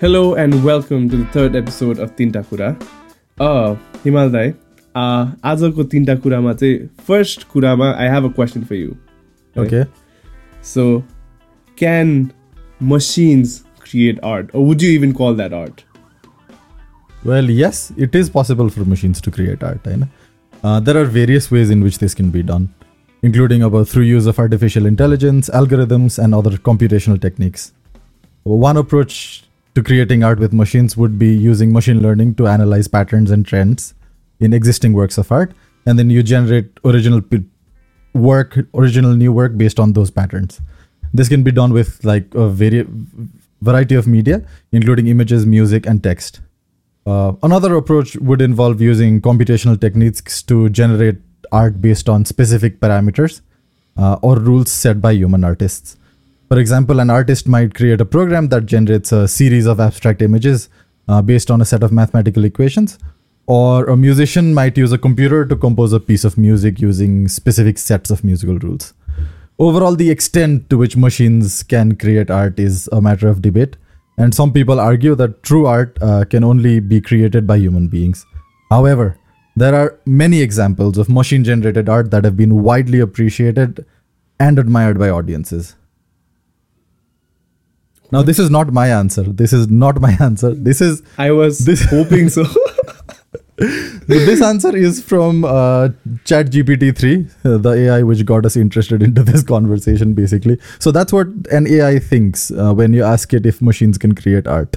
Hello and welcome to the third episode of Tinta Kura. Uh, हिमाल दाई आजको तिनवटा कुरामा चाहिँ फर्स्ट कुरामा I have a question for you Okay. So can machines create art would you even कल that art Well, yes, it is possible for machines to create art. I know. Uh, there are various ways in which this can be done, including about through use of artificial intelligence, algorithms, and other computational techniques. to creating art with machines would be using machine learning to analyze patterns and trends in existing works of art, and then you generate original p- work, original new work based on those patterns. This can be done with like a vari- variety of media, including images, music, and text. Uh, another approach would involve using computational techniques to generate art based on specific parameters uh, or rules set by human artists. For example, an artist might create a program that generates a series of abstract images uh, based on a set of mathematical equations, or a musician might use a computer to compose a piece of music using specific sets of musical rules. Overall, the extent to which machines can create art is a matter of debate, and some people argue that true art uh, can only be created by human beings. However, there are many examples of machine generated art that have been widely appreciated and admired by audiences. Now this is not my answer. This is not my answer. This is I was this hoping so. this answer is from uh, ChatGPT 3, uh, the AI which got us interested into this conversation, basically. So that's what an AI thinks uh, when you ask it if machines can create art.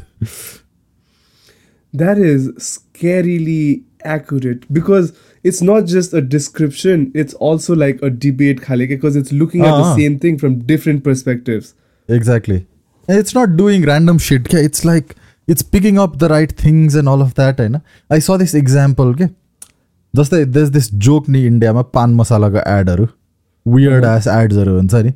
that is scarily accurate because it's not just a description, it's also like a debate, because it's looking at uh-huh. the ah. same thing from different perspectives. Exactly And It's not doing random shit. Okay? It's like it's picking up the right things and all of that. होइन I saw this example. Okay? जस्तै there's this joke नि इन्डियामा पान मसालाको एडहरू weird ass एड्सहरू हुन्छ नि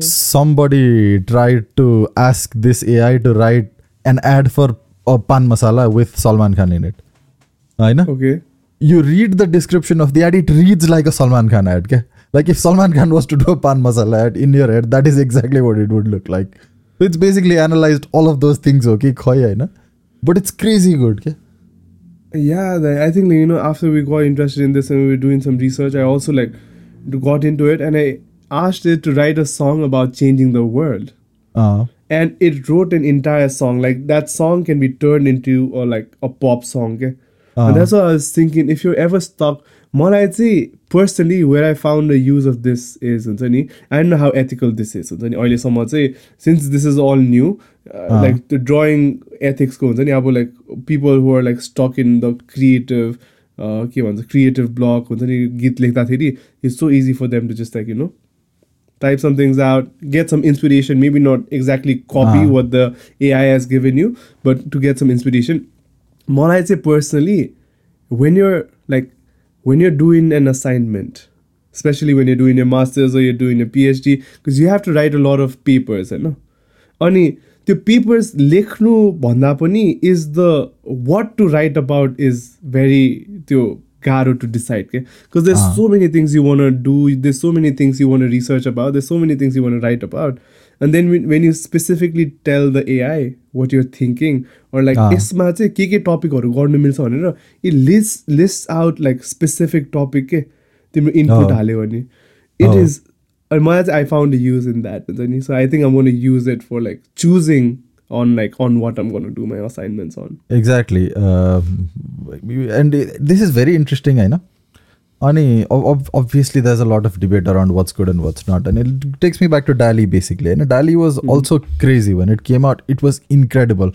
somebody tried to ask this AI to write an ad for a pan masala with Salman Khan in it. होइन Okay. you read the description of the ad, it reads like a Salman Khan ad. Okay? Like if Salman Khan was to do a pan masala ad in your head, that is exactly what it would look like. So it's basically analyzed all of those things, okay? Na? But it's crazy good. Okay? Yeah, I think you know after we got interested in this and we were doing some research, I also like got into it and I asked it to write a song about changing the world. Uh, And it wrote an entire song. Like that song can be turned into or like a pop song. Okay? Uh. And that's what I was thinking. If you're ever stuck, मलाई चाहिँ personally where I found the use of this is हुन्छ नि I don't know how ethical this is हुन्छ नि अहिलेसम्म चाहिँ since this is all new uh, Uh. like the drawing ethics को हुन्छ नि अब like people who are like stuck in the creative uh, के भन्छ creative block हुन्छ नि गीत लेख्दाखेरि it's so easy for them to just like you know type some things out, get some inspiration, maybe not exactly copy Ah. what the AI has given you, but to get some inspiration. More I'd say personally, when you're like when you're doing an assignment, especially when you're doing your masters or you're doing a PhD, because you have to write a lot of papers, you know. अनि त्यो papers लेख्नु भन्दा पनि is the what to right about is very त्यो गाह्रो to decide के because there Ah. So many things you want do there so many things you one research about there so many things you one right about and then when you specifically tell the AI watt your thinking or like Ah. यसमा चाहिँ के के टपिकहरू गर्नु मिल्छ भनेर it list list out like specific topic के तिम्रो input Oh. हाल्यो भने इट Oh. इज and मलाई चाहिँ I found a use in that हुन्छ नि so I think I'm going to use it for like choosing on like on what I'm going to do my assignments on exactly. Um, and this is very interesting, I know. Ani, ob- ob- obviously, there's a lot of debate around what's good and what's not. And it takes me back to DALL-E, basically. And DALL-E was also crazy. When it came out, it was incredible.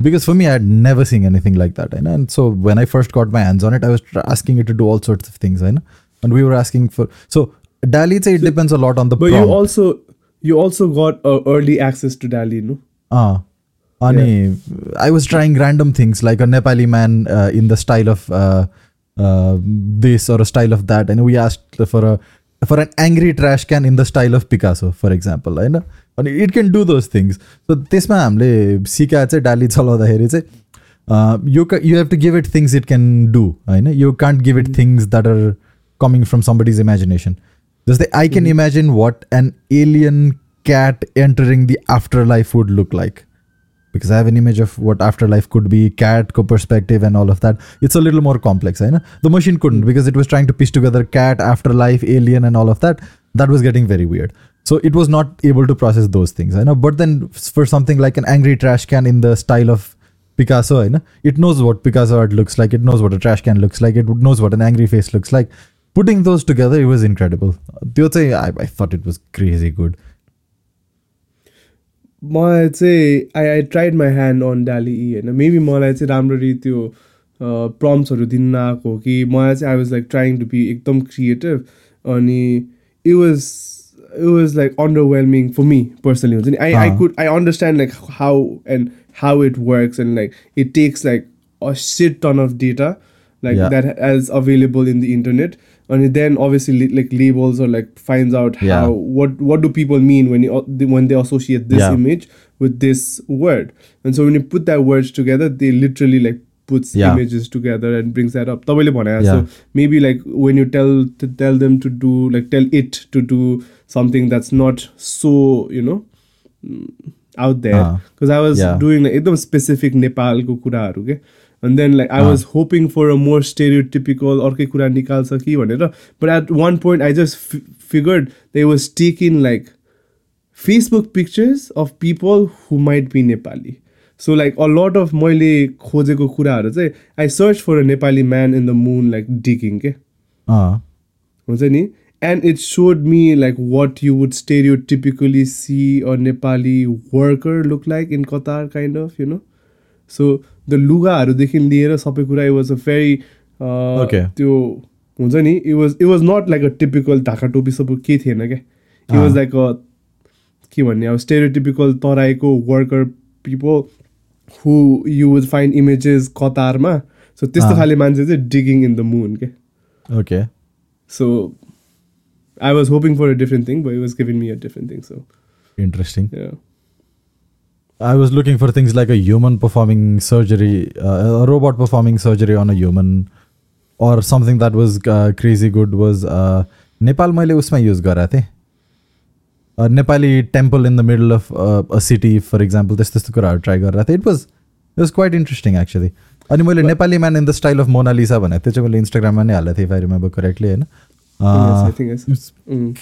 Because for me, I had never seen anything like that. I know? And so when I first got my hands on it, I was asking it to do all sorts of things. I know? And we were asking for. So DALL-E, say it depends a lot on the but prompt. you also you also got uh, early access to DALL-E no Ah. Ani, I was trying random things like a Nepali man uh, in the style of uh, uh, this or a style of that. And we asked for a for an angry trash can in the style of Picasso, for example. होइन अनि it can do those things so त्यसमा हामीले सिकाएर चाहिँ डाली चलाउँदाखेरि चाहिँ you you have to give it things it can do होइन you can't give it things that are coming from somebody's imagination जस्तै I can imagine what an alien cat entering the afterlife would look like because I have an image of what afterlife could be, cat co-perspective and all of that. It's a little more complex. Eh, I know the machine couldn't hmm. because it was trying to piece together cat, afterlife, alien, and all of that. That was getting very weird. So it was not able to process those things. Eh, I know. But then for something like an angry trash can in the style of Picasso, eh, I know it knows what Picasso art looks like. It knows what a trash can looks like. It knows what an angry face looks like. Putting those together, it was incredible. I, I thought it was crazy good. मलाई चाहिँ आई I tried my hand अन डाली ई होइन? Maybe मलाई चाहिँ राम्ररी त्यो प्रम्सहरू दिन नआएको हो कि मलाई चाहिँ I was like trying to be एकदम क्रिएटिभ अनि it was it was like underwhelming for me personally हुन्छ नि? I I could I understand like how and how it works and like it takes like a set ton of data like Yeah. that as available in the internet. and then obviously li- like labels or like finds out Yeah. how what what do people mean when you, they- when they associate this Yeah. image with this word and so when you put that words together they literally like puts Yeah. images together and brings that up तपाईँले भने Yeah. so maybe like when you tell to tell them to do like tell it to do something that's not so you know mm, out there Ah. because I was Yeah. doing like एकदम specific नेपालको कुराहरू के and then like I Ah. was hoping for a more stereotypical अर्कै कुरा निकाल्छ कि भनेर but at one point I just f- figured they was taking like Facebook pictures of people who might be Nepali. So like a lot of मैले खोजेको कुराहरू चाहिँ I searched for a Nepali man in the moon like digging के Uh, हुन्छ नि and it showed me like what you would stereotypically see a Nepali worker look like in Qatar kind of you know so the लुगाहरूदेखि लिएर सबै कुरा it was अ भेरी त्यो हुन्छ नि it was it was not like a typical Dhaka topi सबै केही थिएन क्या? इट वाज लाइक अ के भन्ने अब stereotypical तराईको worker people who you will find images कतारमा so त्यस्तो ah. खाले मान्छे चाहिँ डिगिङ इन द मुन के okay so I was hoping for a different thing but was giving me a different thing so interesting yeah, I was looking for things like a human performing surgery, uh, a robot performing surgery on a human, or something that was uh, crazy good was uh, Nepal मैले उसमा use गरेको थिएँ Uh, Nepali temple in the middle of a city for example त्यस्तो त्यस्तो कुराहरू try गरेर थिएँ it was it was quite interesting actually अनि मैले Nepali man in the style of Mona Lisa भनेको त्यो चाहिँ मैले इन्स्टाग्राममा नै हालेको थिएँ इफ आई रिमेम्बर करेक्टली होइन yes, I think it's, It's mm.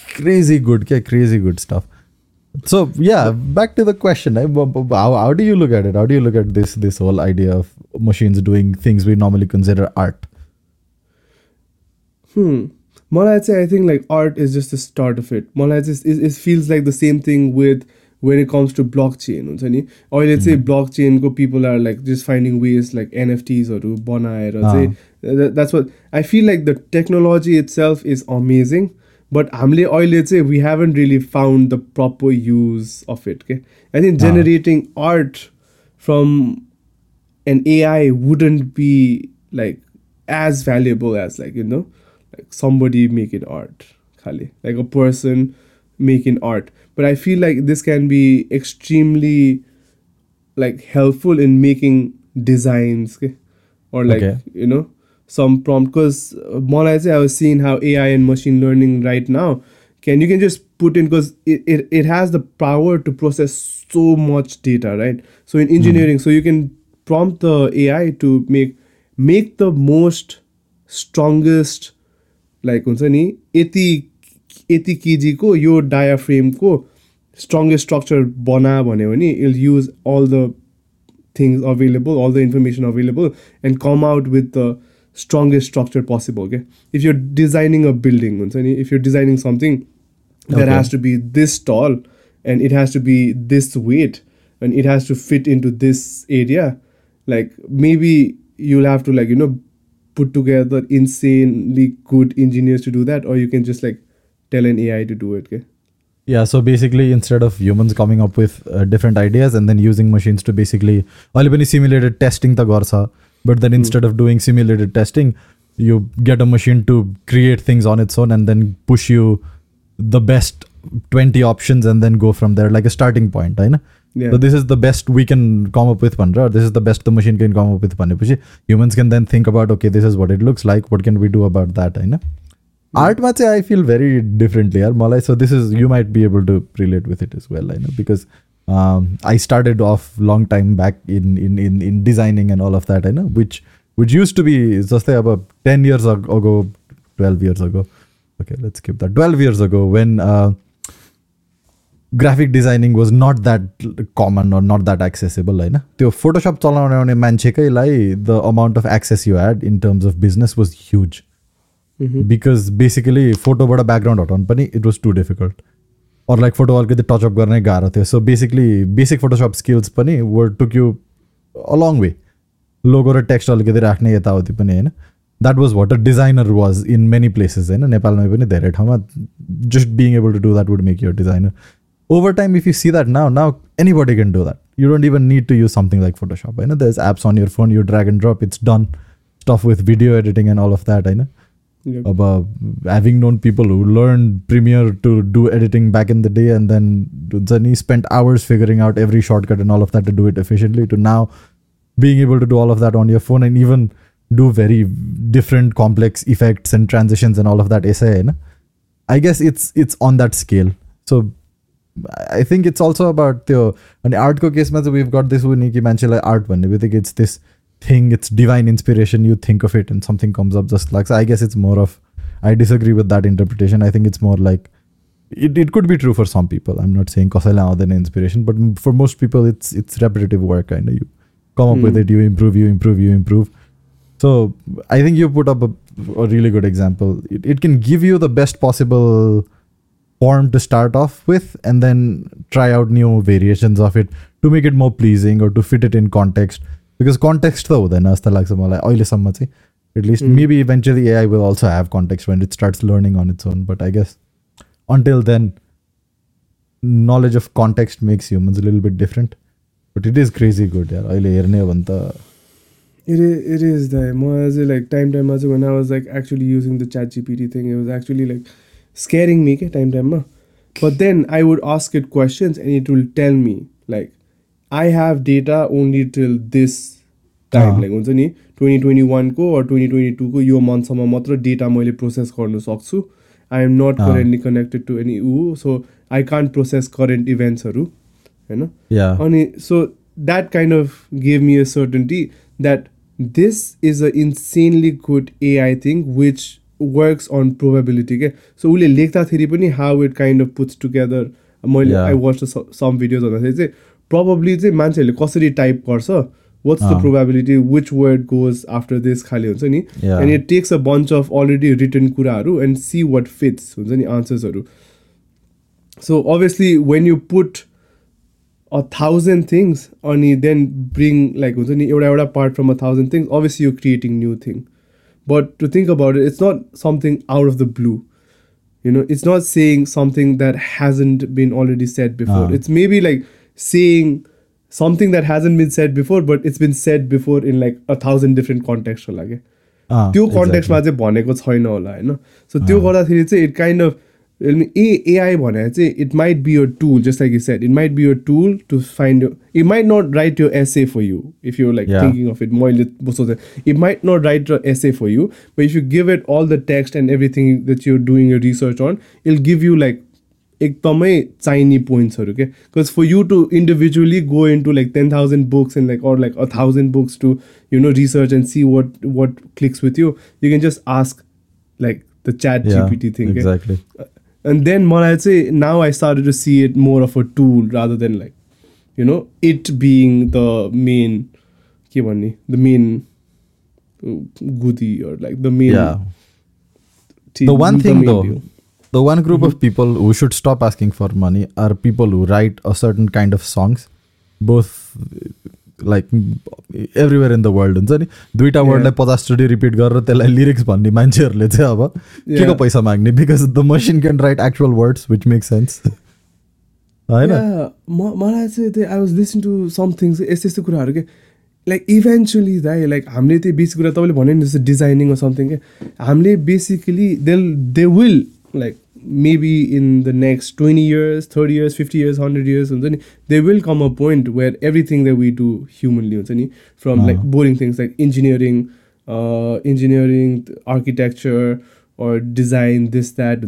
so yeah back to the question eh, b- b- how, how do you look at it how do you look at this this whole idea of machines doing things we normally consider art hmm. मलाई चाहिँ I think like art is just the start of it. मलाई just it, it feels like the same thing with when it comes to blockchain हुन्छ नि अहिले चाहिँ blockchain को people are like just finding ways like NFTs हरू बनाएर Ah. चाहिँ that- that's what I feel like the technology itself is amazing but हामीले अहिले चाहिँ we haven't really found the proper use of it okay I think Ah. generating art from an AI wouldn't be like as valuable as like you know like somebody making art khali like a person making art but I feel like this can be extremely like helpful in making designs okay? or like Okay. you know some prompt because चाहिँ I was seeing how AI and machine learning right now can you can just put in because it, it, it has the power to process so much data right so in engineering so you can prompt the AI to make make the most strongest like हुन्छ नि यति यति केजीको यो डायाफ्रेमको strongest structure बना भन्यो भने I'll use all the things available all the information available and come out with the strongest structure possible okay? If you're designing a building if you're designing something that okay. has to be this tall and it has to be this weight and it has to fit into this area. Like maybe you'll have to like you know put together insanely good engineers to do that or you can just like tell an ai to do it okay? Yeah so basically instead of humans coming up with uh, different ideas and then using machines to basically simulated testing the gorsa but then instead of doing simulated testing you get a machine to create things on its own and then push you the best 20 options and then go from there like a starting point होइन yeah So this is the best we can come up with भनेर or this is the best the machine can come up with भनेपछि humans can then think about okay this is what it looks like what can we do about that होइन आर्टमा चाहिँ आई feel very differently यार मलाई so this is you might be able to relate with it is well होइन because um, I started off long time back in in in, in designing and all of that, I know, which which used to be just about 10 years ag- ago, 12 years ago. Okay, let's skip that. 12 years ago when uh, graphic designing was not that common or not that accessible होइन त्यो Photoshop चलाउने आउने मान्छेकैलाई the amount of access you had in terms of business was huge because basically फोटोबाट background हटाउनु पनि it was to difficult अरू like photo अलिकति touch up गर्ने गाह्रो थियो so basically basic Photoshop skills पनि word took you along way logo raw text अलिकति राख्ने यताउति पनि होइन that was what a designer was in many places होइन नेपालमै पनि धेरै ठाउँमा just being able to do that would make your designer over time if you see that now now anybody can do that you don't even need to use something like Photoshop होइन the is apps on your phone you drag and drop it's done stuff with video editing and all of that होइन Yep. Having known people who learned Premiere to do editing back in the day, and then Zani spent hours figuring out every shortcut and all of that to do it efficiently, to now being able to do all of that on your phone and even do very different complex effects and transitions and all of that. Essay. I guess it's it's on that scale. So I think it's also about the an art ko case we've got this one ki art one. We think it's this thing it's divine inspiration you think of it and something comes up just like so i guess it's more of i disagree with that interpretation. I think it's more like it, it could be true for some people. I'm not saying kosala than inspiration but for most people it's it's repetitive work kind of you come up mm. with hmm. it you improve you improve you improve. So i think you put up a, a really good example. It, it can give you the best possible form to start off with and then try out new variations of it to make it more pleasing or to fit it in context. Because context त हुँदैन जस्तो लाग्छ मलाई अहिलेसम्म चाहिँ at least maybe eventually I will also have context when it starts learning on its own but I guess until then knowledge of context makes humans lil bit different but it is crazy good यार अहिले हेर्ने हो भने त It is, it is that more as like time time also when I was like actually using the ChatGPT thing, it was actually like scaring me okay, time time. But then I would ask it questions and it will tell me like I have data only till this time like हुन्छ नि twenty twenty वानको twenty twenty टूको यो मन्थसम्म मात्र data मैले process गर्नु सक्छु. I am not currently connected to any uh so I can't process current इभेन्ट्सहरू होइन? अनि so that kind of give me a certainty that this is a insanely good AI thing which works on probability के सो उसले लेख्दाखेरि पनि how it kind of puts together मैले I watch some videos भन्दाखेरि चाहिँ probably चाहिँ मान्छेहरूले कसरी टाइप गर्छ what's the probability which word goes after this खालि हुन्छ नि and it takes a bunch of already written कुराहरू एन्ड सी वाट फिट्स हुन्छ नि आन्सर्सहरू so obviously when you put a thousand things अनि देन ब्रिङ लाइक हुन्छ नि एउटा एउटा part from a thousand things obviously you creating new thing But to think about it, it's not something out of the blue. You know, it's not saying something that hasn't been already said before. Uh. It's maybe like saying something that hasn't been said before, but it's been said before in like a thousand different contexts होला त्यो कन्टेक्स्टमा चाहिँ भनेको छैन होला होइन सो त्यो गर्दाखेरि चाहिँ it kind of a AI भनेर चाहिँ it might be your tool just like you set it might be your tool to find it might not write your essay for you if you like thinking of it मैले सोचेँ it might not write your essay for you but if you give it all the text and everything that you're doing your research on ill give you like एकदमै चाहिने पोइन्ट्सहरू के because for you to individually go in to like ten thousand books and like or like a thousand books to you know research and see what what clicks with you you can just ask like the ChatGPT thing and then मलाई चाहिँ now I started to see it more of a tool rather than like you know it being the main के भन्ने the main goody or like the main yeah. The one group mm-hmm. of people who should stop asking for money are people who write a certain kind of songs. Both like everywhere in the world हुन्छ नि? दुइटा वर्डलाई पचासचोटि repeat गरेर त्यसलाई lyrics भन्ने मान्छेहरूले चाहिँ अब के को पैसा माग्ने? Because the machine can write actual words which make sense होइन? मलाई चाहिँ त्यही I was listen to something यस्तो यस्तो कुराहरू के लाइक इभेन्चुली दाइ लाइक हामीले त्यही बेसिक कुरा तपाईँले भन्यो नि जस्तो डिजाइनिङ समथिङ के हामीले basically they they will like maybe in the next 20 years 30 years 50 years 100 years there will come a point where everything that we do humanly from like uh-huh. boring things like engineering uh, engineering architecture or design this that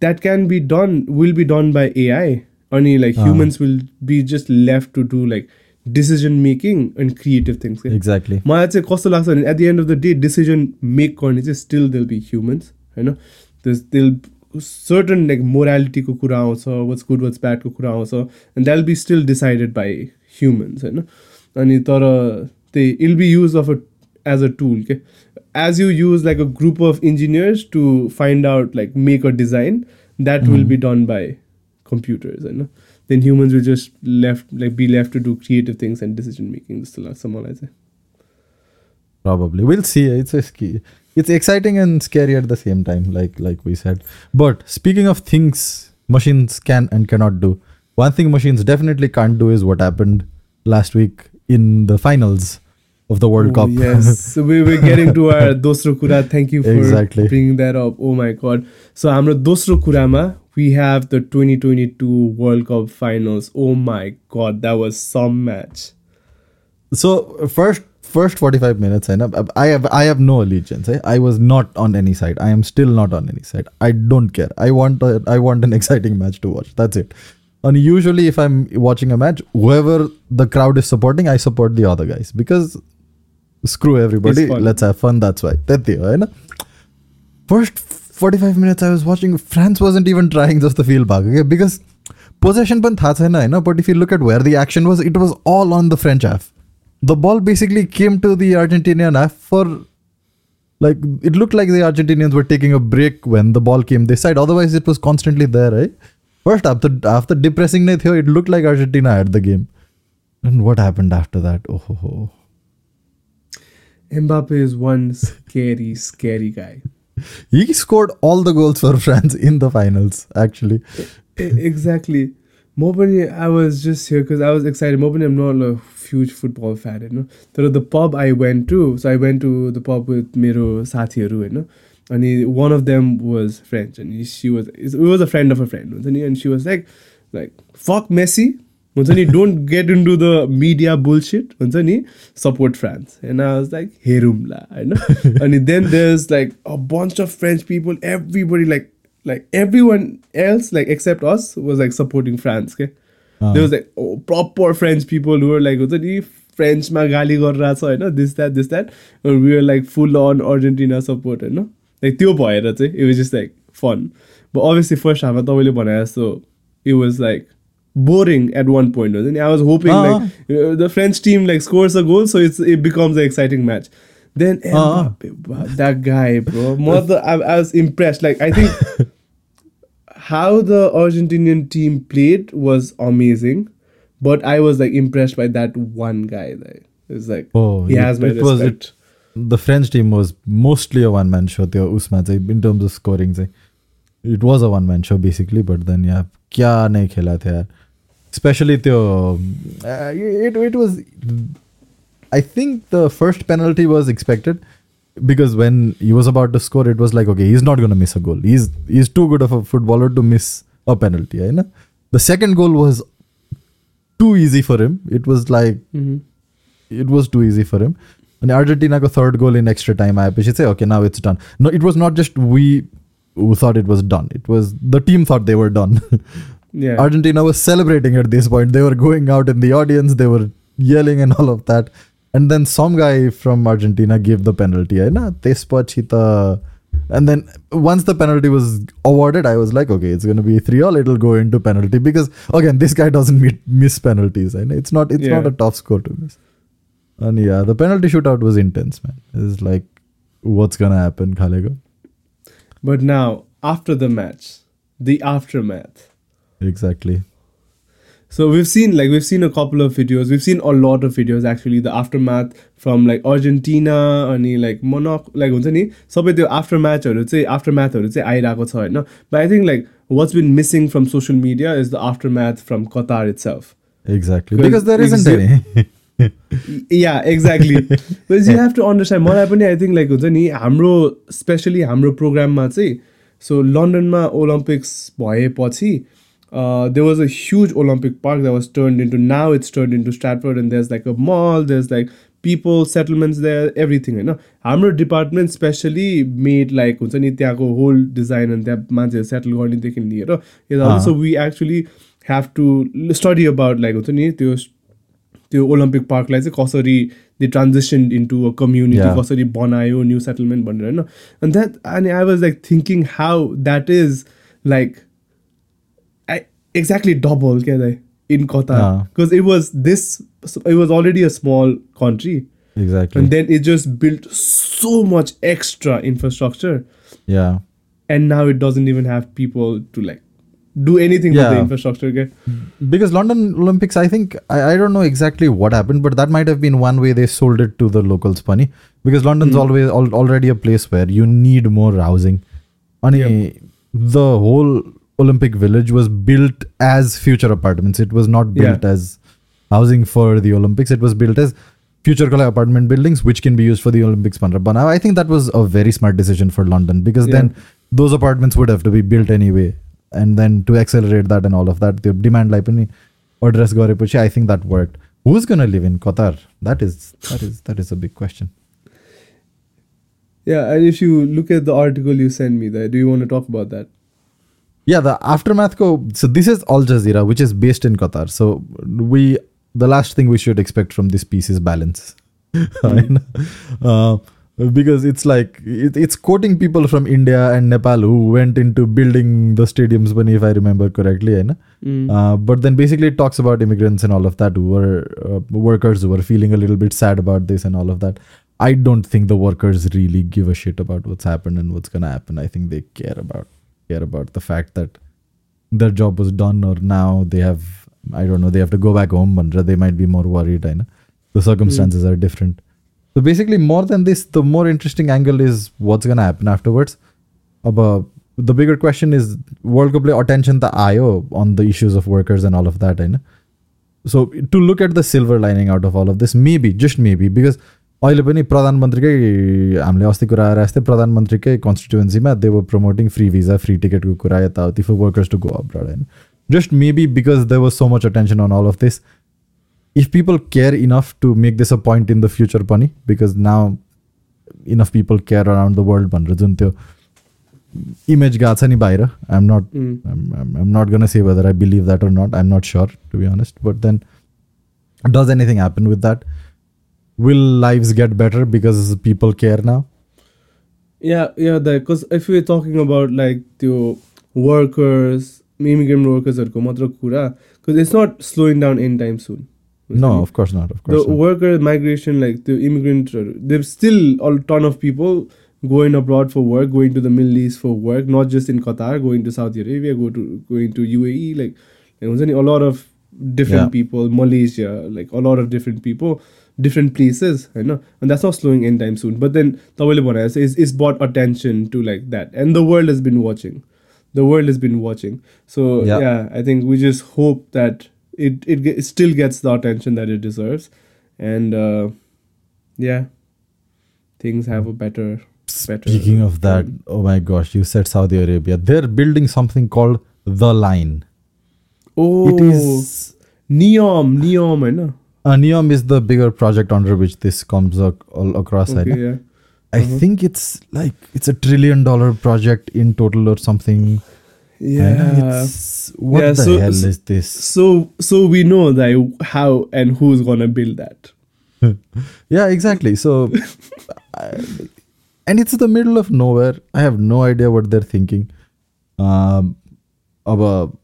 that can be done will be done by ai अनि like uh. Humans will be just left to do like decision making end creative things क्या exactly मलाई चाहिँ कस्तो लाग्छ भने at the end of the day decision make गर्ने चाहिँ still there'll B humans होइन त्यस दिल सर्टन लाइक मोरालिटीको कुरा आउँछ वाट्स गुड वाट्स ब्याडको कुरा आउँछ and that be still decided by humans होइन अनि तर त्यही इल be use of a as a tool के as you use like a group of engineers to find out like make a design that will be done by computers होइन then humans will just left like be left to do creative things and decision making जस्तो लाग्छ मलाई चाहिँ probably we'll see it's a ski it's exciting and scary at the same time like like we said but speaking of things machines can and cannot do one thing machines definitely can't do is what happened last week in the finals of the World oh, Cup. Yes, so we're getting to our Dosro Kura. Thank you for exactly. bringing that up. Oh my God. So, our Dosro Kurama, we have the 2022 World Cup finals. Oh my God, that was some match. So, first, first 45 minutes and I have I have no allegiance. I, I was not on any side. I am still not on any side. I don't care. I want a, I want an exciting match to watch. That's it. And usually if I'm watching a match, whoever the crowd is supporting, I support the other guys because screw everybody. Let's have fun. That's why. That's it, right? First 45 minutes I was watching France wasn't even trying just the field back okay? because possession pan tha chaina but if you look at where the action was it was all on the French half the ball basically came to the Argentinian after, for like it looked like the Argentinians were taking a break when the ball came this side. Otherwise, it was constantly there. Right? First after after depressing it here, it looked like Argentina had the game. And what happened after that? Oh ho ho. Mbappe is one scary, scary guy. He scored all the goals for France in the finals, actually. exactly. Mobani, I was just here because I was excited. Mobani, I'm not huge football fan होइन? तर the pub I went to so I went to the pub with मेरो साथीहरू होइन? अनि one of them was French अनि she was it was a friend of a friend हुन्छ नि? अनि she was like like fuck Messi हुन्छ नि? Don't get in to the media bullshit हुन्छ नि? Support France and was like हेरौँला होइन? अनि then there is like a bunch of French people everybody like like everyone else like except us was like supporting France okay? Ah. There was like oh, proper French people who were like हुन्छ नि फ्रेन्चमा गाली गरिरहेछ होइन this that this that we are like full on Argentina support होइन like त्यो भएर चाहिँ it was just like fun but obviously first हाफमा तपाईँले भने जस्तो it was like boring at one point हुन्छ नि I was hoping. Like the French team like scores a goal so it's it becomes a exciting match then Ah. Mbappe, wow, that guy, bro. Mother, I, I was impressed. Like I think how the Argentinian team played was amazing, but I was like impressed by that one guy. Like it's like Oh, he it- has my it was respect. it- the French team was mostly a one man show त्यो उसमा चाहिँ in terms of scoring चाहिँ it was a one man show basically but then yeah क्या नै खेला थियो यार especially त्यो uh, it, it was I think the first penalty was expected because when he was about to score it was like okay he's not going to miss a goal he's he's too good of a footballer to miss a penalty होइन the second goal was too easy for him it was like Mhm. it was too easy for him. And Argentina got third goal in extra time. I should say, okay, now it's done. No, it was not just we who thought it was done. It was the team thought they were done. Yeah. Argentina was celebrating at this point. They were going out in the audience. They were yelling and then some guy from Argentina gave the penalty. Eh, and then once the penalty was awarded, I was like, okay, it's gonna be three all. It'll go into penalty because again, this guy doesn't meet, miss penalties, eh, and it's not it's yeah. not a tough score to miss. And yeah, the penalty shootout was intense, man. It's like, what's gonna happen, Khalego? But now after the match, the aftermath. Exactly. So we've seen like we've seen a couple of videos. We've seen a lot of videos actually. The aftermath from like Argentina अनि like Monaco like हुन्छ नि सबै त्यो after म्याचहरू चाहिँ after म्याथहरू चाहिँ आइरहेको छ होइन but I think like what's been missing from social media is the aftermath from Qatar itself Exactly. Because Because there isn't exi- any. Yeah exactly you have to understand मलाई पनि आई think like हुन्छ नि हाम्रो specially हाम्रो प्रोग्राममा चाहिँ so लन्डनमा Olympics भएपछि Uh, there was a huge Olympic Park that was turned into now it's turned into Stratford and there's like a mall, there's like people settlements there, everything होइन हाम्रो डिपार्टमेन्ट स्पेसली मेड लाइक हुन्छ नि त्यहाँको whole design अनि त्यहाँ मान्छेहरू settle गर्नेदेखि लिएर so we actually have to study about like हुन्छ नि त्यो त्यो ओलम्पिक पार्कलाई चाहिँ कसरी they transition into a community कसरी बनायो न्यु सेटलमेन्ट भनेर होइन अनि द्याट अनि I was like thinking how that is like exactly double can in Qatar, ah. because it was this it was already a small country. Exactly. And then it just built so much extra infrastructure. Yeah. And now it doesn't even have people to like do anything yeah. with the infrastructure okay? because london olympics i think I, I don't know exactly what happened but that might have been one way they sold it to the locals Funny, because london's mm. always al- already a place where you need more housing money the whole Olympic Village was built as future apartments. It was not built yeah. as housing for the Olympics. It was built as future apartment buildings, which can be used for the Olympics. but I think that was a very smart decision for London because yeah. then those apartments would have to be built anyway. And then to accelerate that and all of that, the demand like or dress gore I think that worked. Who's gonna live in Qatar? That is that is that is a big question. Yeah, and if you look at the article you sent me there, do you want to talk about that? Yeah, the aftermath go. So this is Al Jazeera, which is based in Qatar. So we the last thing we should expect from this piece is balance. uh, because it's like it, it's quoting people from India and Nepal who went into building the stadiums, when if I remember correctly, hai na? Uh, but then basically it talks about immigrants and all of that who were uh, workers who were feeling a little bit sad about this and all of that. I don't think the workers really give a shit about what's happened and what's gonna happen. I think they care about care about the fact that their job was done or now they have I don't know they have to go back home but they might be more worried. I know the circumstances hmm. are different. So basically, more than this, the more interesting angle is what's gonna happen afterwards. About the bigger question is World Cup attention the IO on the issues of workers and all of that. I know. So to look at the silver lining out of all of this, maybe just maybe because अहिले पनि प्रधानमन्त्रीकै हामीले अस्ति कुरा आएर यस्तै प्रधानमन्त्रीकै कन्स्टिट्युएन्सीमा they were promoting free visa free टिकटको कुरा यताउति for workers to go abroad होइन just maybe because there was so much attention on all of this if people care enough to make this a point in the future पनि because now enough people care around the world भनेर जुन त्यो image गएको छ नि बाहिर I'm nut Mm. आइम नट gonna say whether I believe that or not I'm not sure to be honest but then does anything happen with that will lives get better because people care now yeah yeah that because if we're talking about like the workers immigrant workers हरूको मात्र कुरा because it's not slowing down anytime soon no of course not of the course not. worker migration like the immigrant there's still a ton of people going abroad for work going to the middle east for work not just in qatar going to saudi arabia go to going to uae like there was a lot of different Yeah. people malaysia like a lot of different people different places you know and that's not slowing anytime soon. But then Tawile is is brought attention to like that. And the world has been watching. The world has been watching. So yeah, yeah i think we just hope that it, it it still gets the attention that it deserves. And uh yeah things have a better better speaking of that oh my gosh you said saudi arabia. They're building something called the line. Oh it is neom neom i know uh, neom is the bigger project under which this comes ac- all across I okay know. yeah. I Uh-huh. think it's like it's a trillion dollar project in total or something. I yeah. it's, what Yeah, the so- hell is this? so so we know that how and who's gonna build that. Yeah exactly. So I, and it's the middle of nowhere. I have no idea what they're thinking. Um about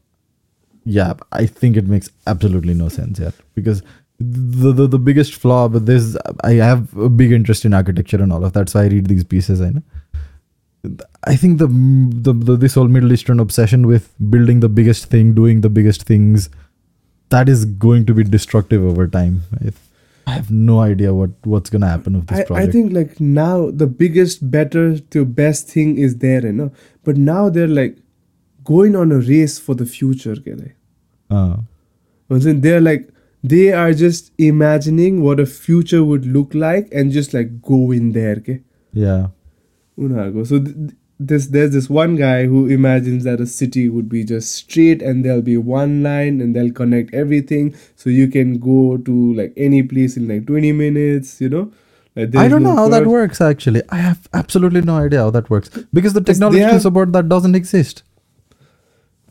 yeah i think it makes absolutely no sense yet because the, the the biggest flaw but this i have a big interest in architecture and all of that so i read these pieces i know. I think the, the, the this whole middle eastern obsession with building the biggest thing doing the biggest things that is going to be destructive over time. I, I have no idea what what's gonna happen with this I, I think like now the biggest better to best thing is there you know? But now they're like going on a race for the future they? uh, they're like they are just imagining what a future would look like and just like go in there okay yeah unago so th- this there's this one guy who imagines that a city would be just straight and there'll be one line and they'll connect everything so you can go to like any place in like 20 minutes you know like I don't know how curve. that works actually. I have absolutely no idea how that works because the technology have, to support that doesn't exist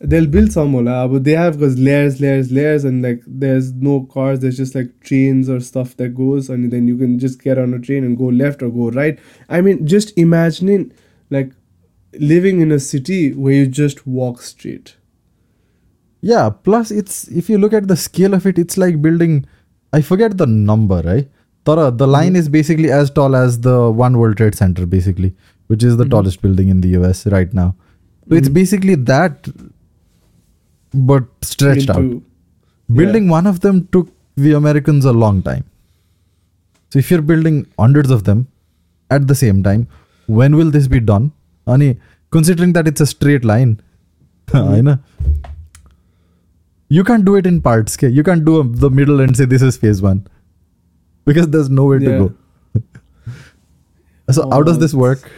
they'll build some hola, but they have because layers, layers, layers, and like there's no cars. There's just like trains or stuff that goes, and then you can just get on a train and go left or go right. I mean, just imagining like living in a city where you just walk straight. Yeah, plus it's if you look at the scale of it, it's like building I forget the number, right? Tara, the line Mhm. is basically as tall as the One World Trade Center, basically, which is the Mhm. tallest building in the US right now. So it's Mhm. basically that but stretched out. Building one of them took the Americans a long time. So if you're building hundreds of them at the same time, when will this be done? Ani, considering that it's a straight line, I know. You can't do it in parts. Okay? You can't do a, the middle and say this is phase one because there's nowhere Yeah. to go. so how does Oh, this work?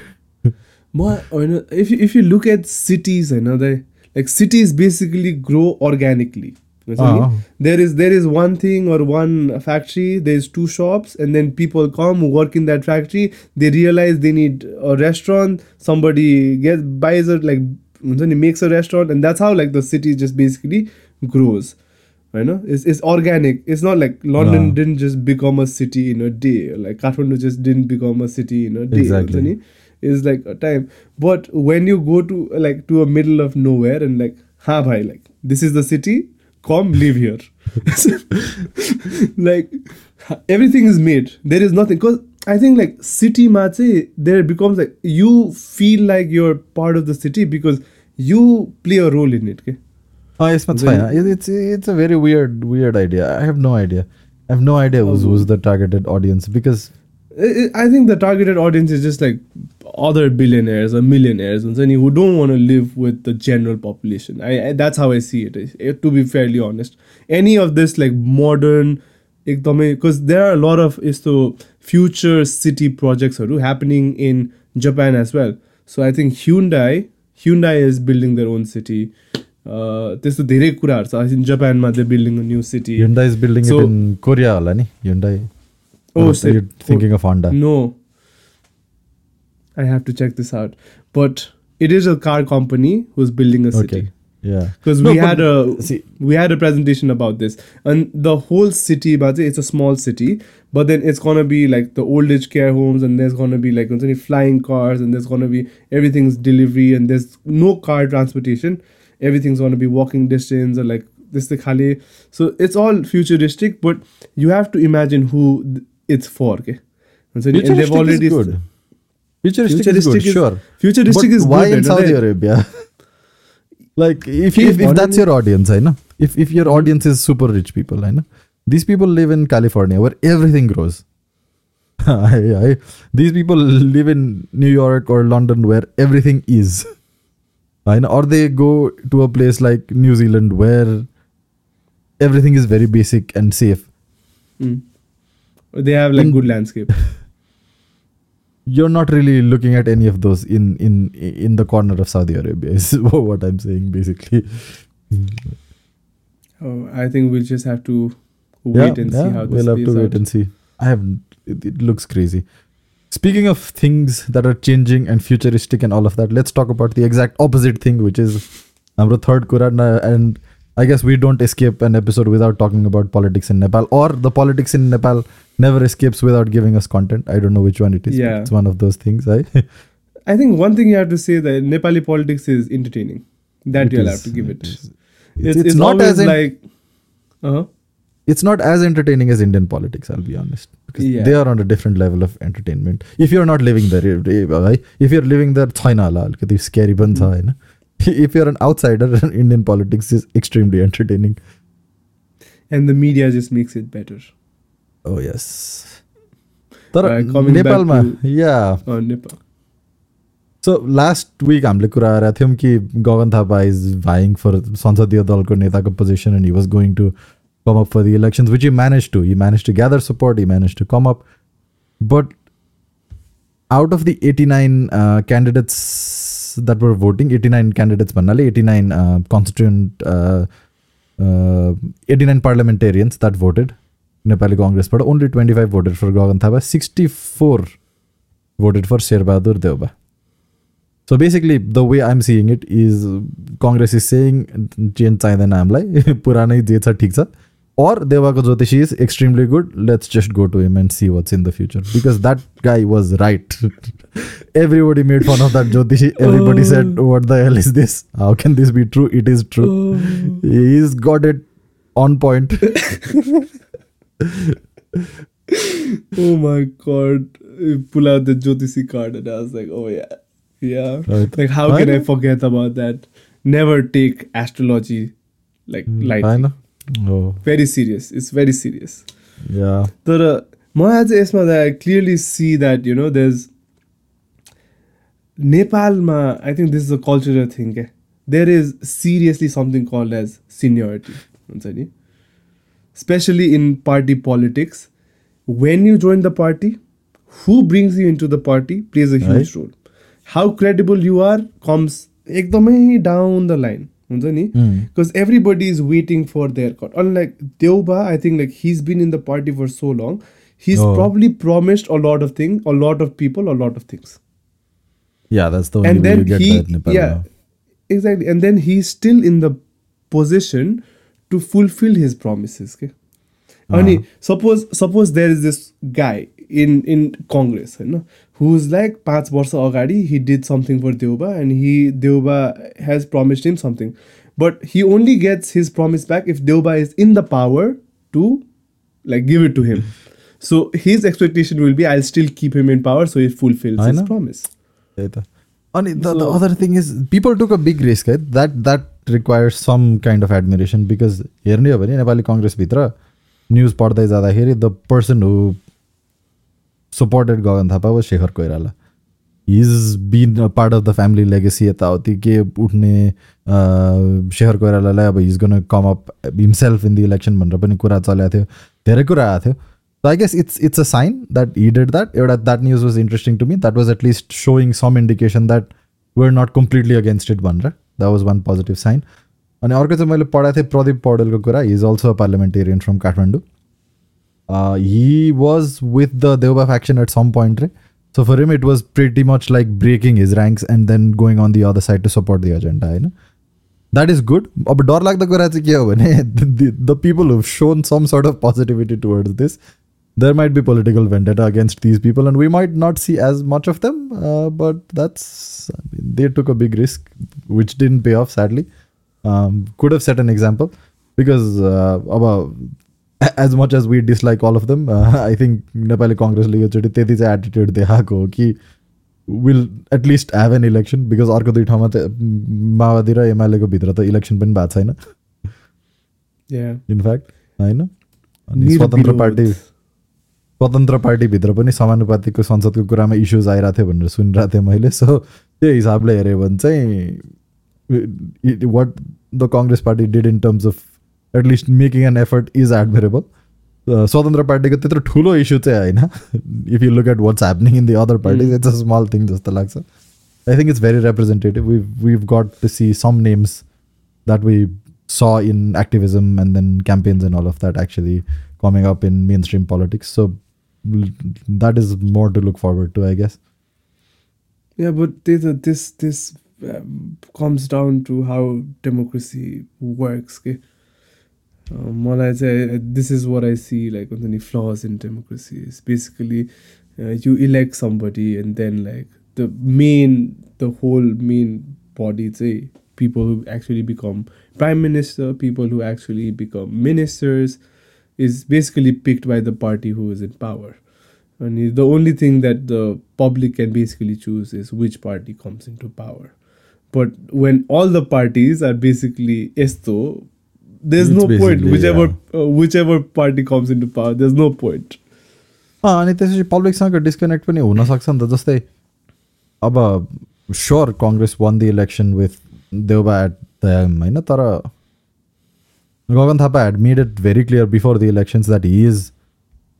More, or, you know, if you, if you look at cities, you know, they like cities basically grow organically. You know what I mean? Ah. There is there is one thing or one factory. There's two shops, and then people come work in that factory. They realize they need a restaurant. Somebody gets buys it like somebody makes a restaurant, and that's how like the city just basically grows. You know, it's, it's organic. It's not like London No. didn't just become a city in a day. Like Kathmandu just didn't become a city in a day. Exactly is like a time. But when you go to like to a middle of nowhere and like ha i like this is the city come live here. Like everything is made. There is nothing. Because i think like city ma there becomes like you feel like you're part of the city because you play a role in it okay? oh yes but fine. it's it's a very weird weird idea. I have no idea. I have no idea who's, um, who's the targeted audience because I think the targeted audience is just like other billionaires or millionaires and any who don't want to live with the general population. I, I that's how I see it. eh, To be fairly honest, any of this like modern, because there are a lot of is the future city projects are happening in Japan as well. So I think Hyundai Hyundai is building their own city. Uh, त्यस्तो धेरै कुराहरू छ I think जापानमा दे building a new city Hyundai is building So- it in Korea, होला नि Hyundai. Oh, Or shit. you're thinking of Honda. No. I have to check this out. But it is a car company who's building a city. Okay. Yeah. Because No, we had a see- we had a presentation about this. And the whole city, but it's a small city, but then it's gonna be like the old age care homes and there's gonna be like flying cars and there's gonna be everything's delivery and there's no car transportation. Everything's gonna be walking distance or like this the khali. So it's all futuristic, but you have to imagine who it's for, okay? And so- and they've already is good. Futuristic, is good, is- sure. Futuristic but is why good, in you know, Saudi they- Arabia? like if, Okay, if, if that's your audience, I know. If if your audience is super rich people, I know. These people live in California where everything grows. I, I, these people live in New York or London where everything is. I know. Or they go to a place like New Zealand where everything is very basic and safe. Mm. They have like In- good landscape. You're not really looking at any of those in in in the corner of Saudi Arabia. Is what I'm saying basically. Oh, I think we'll just have to wait and see how this we'll have to plays wait and see. I have it, it looks crazy. Speaking of things that are changing and futuristic and all of that, let's talk about the exact opposite thing, which is our third Quran. Uh, and I guess we don't escape an episode without talking about politics in Nepal, or the politics in Nepal never escapes without giving us content. I don't know which one it is. Yeah. It's one of those things. I I think one thing you have to say that Nepali politics is entertaining. That you'll have to give it. it. It's, it's, it's not as in, like uh-huh. It's not as entertaining as Indian politics, I'll be honest. Because yeah. they are on a different level of entertainment. If you're not living there, eh, eh, if you're living there, it's scary. Mm If you're an outsider, Indian politics is extremely entertaining. and the media just makes it better. Oh yes. तर Uh, coming back नेपालमा to- या Oh, Nepal. So last week हामीले कुरा गरेका थियौँ कि Gagan Thapa is भाइङ फर संसदीय दलको नेताको position and he was going to come up for the elections which he manage to he manage to gather support he manage to come up but out of the eighty nine candidates that were voting 89 candidates 89 uh, constituent uh, uh, 89 parliamentarians that voted nepali congress but only 25 voted for Gagan Thapa, 64 voted for sherbadur deoba so basically the way i'm seeing it is congress is saying change i'm like or Devaka Jyotishi is extremely good. Let's just go to him and see what's in the future. Because that guy was right. Everybody made fun of that Jyotishi. Everybody said, What the hell is this? How can this be true? It is true. He's got it on point. oh my god. You pull out the Jyotisi card and I was like, oh yeah. Yeah. Right. Like how I can I know. forget about that? Never take astrology like lightly. होइन Oh, Very serious. It's very serious. yeah. तर मलाई चाहिँ यसमा I clearly see that you know there is नेपालमा I think this is a cultural thing क्या there is seriously something called as seniority हुन्छ नि especially in party politics when you join the party who brings you in to the party plays a huge Right. Role how credible you are comes एकदमै down the line हुन्छ नि Hmm. because everybody is waiting for their cut. Unlike Deuba, I think like he's been in the party for so long, he's Oh. probably promised a lot of things, a lot of people, a lot of things. yeah, that's the only way you get that Yeah, exactly. And then he's still in the position to fulfill his promises. Okay? Uh-huh. Suppose suppose there is this guy in in Congress, you know, who's like Pat Borsa Agadi, he did something for Deuba and he Deuba has promised him something. But he only gets his promise back if Deuba is in the power to like give it to him. so his expectation will be I'll still keep him in power so he fulfills his promise. त्यही त। अनि So- other thing is people took a big risk है that that requires some kind of admiration because हेर्ने हो भने नेपाली कङ्ग्रेसभित्र news पढ्दै जाँदाखेरि the person who supported Gagan Thapa वा Shekhar Koirala his been a part of the family legacy यताउति के उठ्ने अ, शेखर कोइरालालाई अब his gonna come up himself in the election भनेर पनि कुरा चलेको थियो। धेरै कुरा आएको थियो। So I guess it's it's a sign that he did that. एउटा that news was interesting to me. That was at least showing some indication that we're not completely against it भनेर that was one positive sign. अनि अर्को चाहिँ मैले पढाएको थिएँ प्रदीप पौडेलको कुरा he is also a parliamentarian from Kathmandu he was with the Deuba fraction eight some point रे so for him it was pretty much like breaking his ranks and then going on the other side to support the agenda होइन that is good अब डरलाग्दो कुरा चाहिँ के हो भने the people who Son some sort of positivity towards this there might be political vendetta against these people and we might not see as much of them uh, but that's I mean, they took a big risk which didn't pay off sadly um, could have set an example because uh, अब as much as we dislike all of them uh, I think Nepali कङ्ग्रेसले योचोटि त्यति चाहिँ attitude देखाएको हो कि will at least have an election because अर्को दुई ठाउँमा त माओवादी र एमालेको भित्र त इलेक्सन पनि भएको छैन Yeah. इनफ्याक्ट होइन अनि Need a स्वतन्त्र below पार्टी with- स्वतन्त्र पार्टीभित्र पनि समानुपातिको संसदको कुरामा इस्युज आइरहेको थियो भनेर सुनिरहेको थिएँ मैले सो त्यो हिसाबले हेऱ्यो भने चाहिँ what the Congress party did in terms of at least making an effort is admirable स्वतन्त्र पार्टीको त्यत्रो ठुलो इस्यु चाहिँ होइन if you look at what's happening in the other parties it's a small thing जस्तो लाग्छ I think it's very representative we वीभ gut to see some names that we saw in activism and then campaigns and all of that actually coming up in mainstream politics. So l- that is more to look forward to, I guess. Yeah, but this uh, this this um, comes down to how democracy works. Okay, um, what I say, this is what I see like on the flaws in democracy is basically uh, you elect somebody and then like the main the whole main body say people who actually become prime minister, people who actually become ministers, is basically picked by the party who is in power. And the only thing that the public can basically choose is which party comes into power. But when all the parties are basically esto, there's It's no point. basically, Whichever uh, whichever party comes into power, there's no point. अँ, अनि त्यसपछि पब्लिकसँग disconnect पनि हुनसक्छ नि त जस्तै अब sure Congress one the election with Deuba at the होइन तर Gagan Thapa had made it very clear before the elections that he is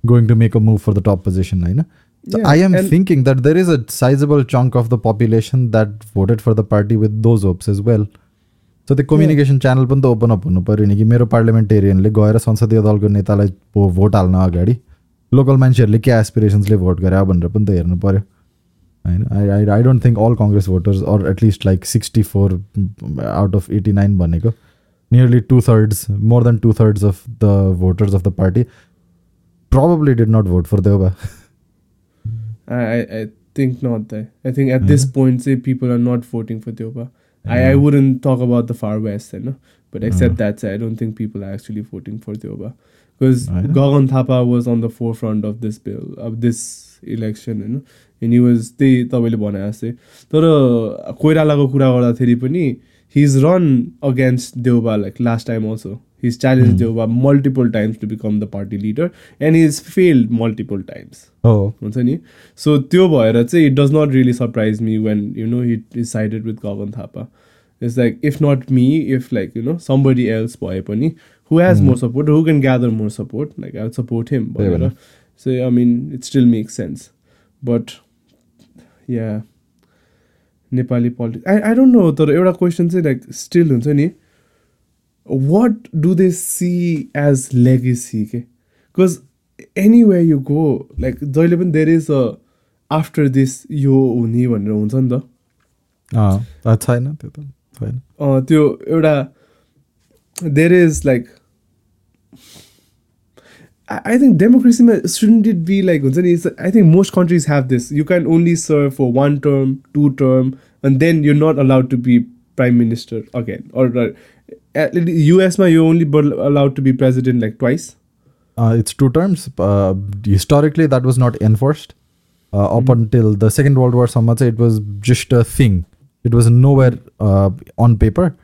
going to make a move for the top position होइन So Yeah, I am and- thinking that there is a sizable chunk of the population that voted for the party with those hopes as well. सो त्यो communication channel पनि त open up हुनु पऱ्यो नि कि मेरो पार्लिमेन्टेरियनले गएर संसदीय दलको नेतालाई भो- भोट हाल्न अगाडि लोकल मान्छेहरूले के एसपिरेसन्सले भोट गरे भनेर पनि त हेर्नु पऱ्यो I, know. I, I I don't think all Congress voters, or at least like 64 mm, out of 89 भनेको nearly two thirds, more than two thirds of the voters of the party probably did not vote for Deuba. I, I think not. Eh. I think at yeah. this hmm. point, say people are not voting for Deuba. Yeah. I, I hmm. wouldn't talk about the far west, eh, you know? but except hmm. that, say, I don't think people are actually voting for Deuba because Gagan Thapa was on the forefront of this bill, of this election, eh, you know? and he was the तपाईँले भने जस्तै तर His run against Deuba like last time also his challenge Hmm. Deuba multiple times to become the party leader and his failed multiple times Oh, हुन्छ नि so त्यो भएर चाहिँ it does not really surprise me when you know hit decided with Gagan Thapa it's like if not me if like you know somebody else भए पनि who has more support who can gather more support like I support him त्यही भनेर भएर। So I mean it still make sense but yeah Nepali politics I I don't know तर एउटा question चाहिँ like still हुन्छ नि what do they see as legacy के because anyway you go like जहिले पनि there is a after this यो हुने भनेर हुन्छ नि त। छैन त्यो त छैन। त्यो एउटा there is like I think democracy shouldn't it be like I think most countries have this. You can only serve for one term, two term, and then you're not allowed to be prime minister again. Or uh, US, you're only allowed to be president like twice. Uh, it's two terms. Uh, historically, that was not enforced. Uh, mm-hmm. Up until the Second World War, so much it was just a thing. It was nowhere uh, on paper.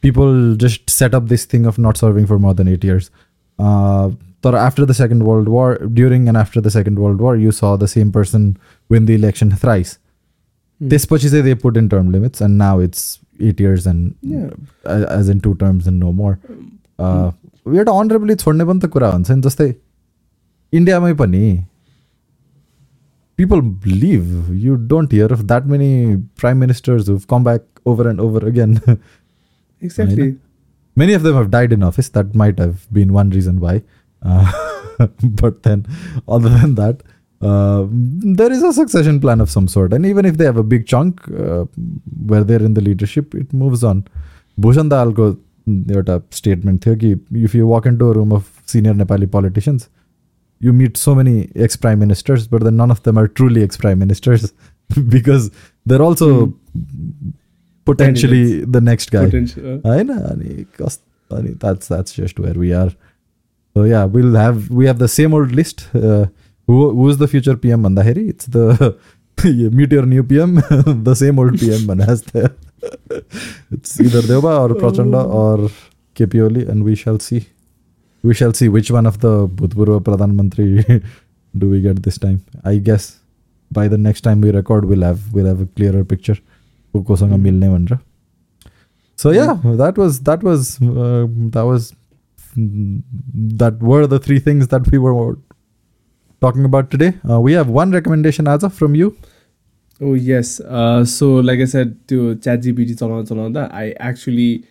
People just set up this thing of not serving for more than eight years. Uh, but after the Second World War, during and after the Second World War, you saw the same person win the election thrice. This much is they put in term limits, and now it's eight years and Yeah. uh, as in two terms and no more. Uh, एउटा अनरेबली छोड्ने पनि त कुरा हुन्छ नि जस्तै इन्डियामै पनि people live you don't here of that many prime ministers who come back over and over again exactly many of them have died in office that might have been one reason why uh, but then other than that uh, there is a succession plan of some sort and even if they have a big chunk uh, where they're in the leadership it moves on Bhushan दाहालको एउटा statement थियो कि if you walk in to room of senior Nepali politicians you meet so many ex prime ministers, but then none of them are truly ex prime ministers because they're also potentially the next guy. potential uh, होइन अनि कस अनि that's that's just where we are. So yeah, we'll have we have the same old list. Uh, who who's the future PM Mandaheri? It's the meet new PM, the same old PM Manas there. it's either Deuba or Prachanda oh. or KP Oli, and we shall see. We shall see which one of the Bhutpurva Pradhan Mantri do we get this time. I guess by the next time we record, we'll have we'll have a clearer picture. Hmm. so yeah hmm. that was that was uh, that was that that were the three things that we were talking about today uh, we have one recommendation as of from you Oh yes. Uh, so like I said, to ChatGPT चलाउँदा चलाउँदा I actually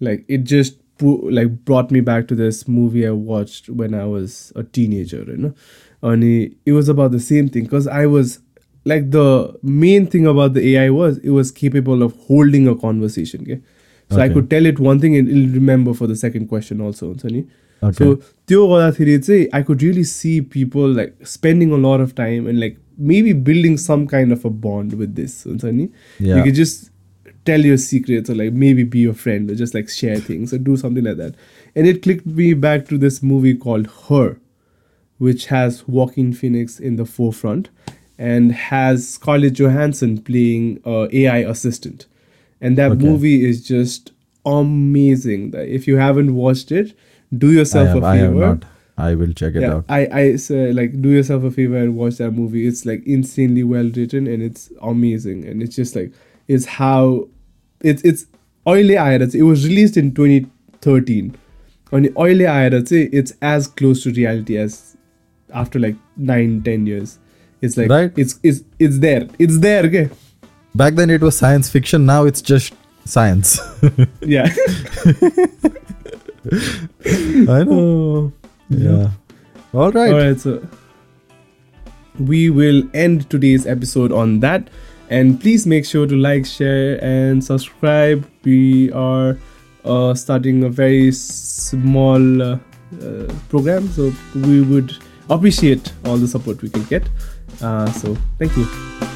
like it just pu- like brought me back to this movie I watched when I was a teenager, you know. And it was about the same thing because I was like the main thing about the AI was it was capable of holding a conversation. Okay? So I could tell it one thing and I'll remember for the second question also हुन्छ नि so त्यो गर्दाखेरि चाहिँ I could really see people like spending a lot of time and like maybe building some kind of a bond with this हुन्छ नि you just tell your secrets or like maybe be your friend or just like share things and do something like that. And it clicked me back to this movie called Her, which has Joaquin Phoenix in the forefront and has Scarlett Johansson playing uh, a AI assistant and that Okay. movie is just amazing if you haven't watched it do I yourself have, a I have favor not I will check it yeah, out I, I say like do yourself a favor and watch that movie. It's like insanely well written and it's amazing. And it's just like it's how it's it's oily Iris. It was released in 2013. On the oily Iris, it's as close to reality as after like nine, ten years. It's like Right. it's it's it's there. It's there, okay? Back then it was science fiction now it's just science Yeah. I know Oh, yeah all right All right, so we will end today's episode on that. And please make sure to like, share, and subscribe. We are uh, starting a very small uh, uh, program, so we would appreciate all the support we can get. Uh, so, thank you.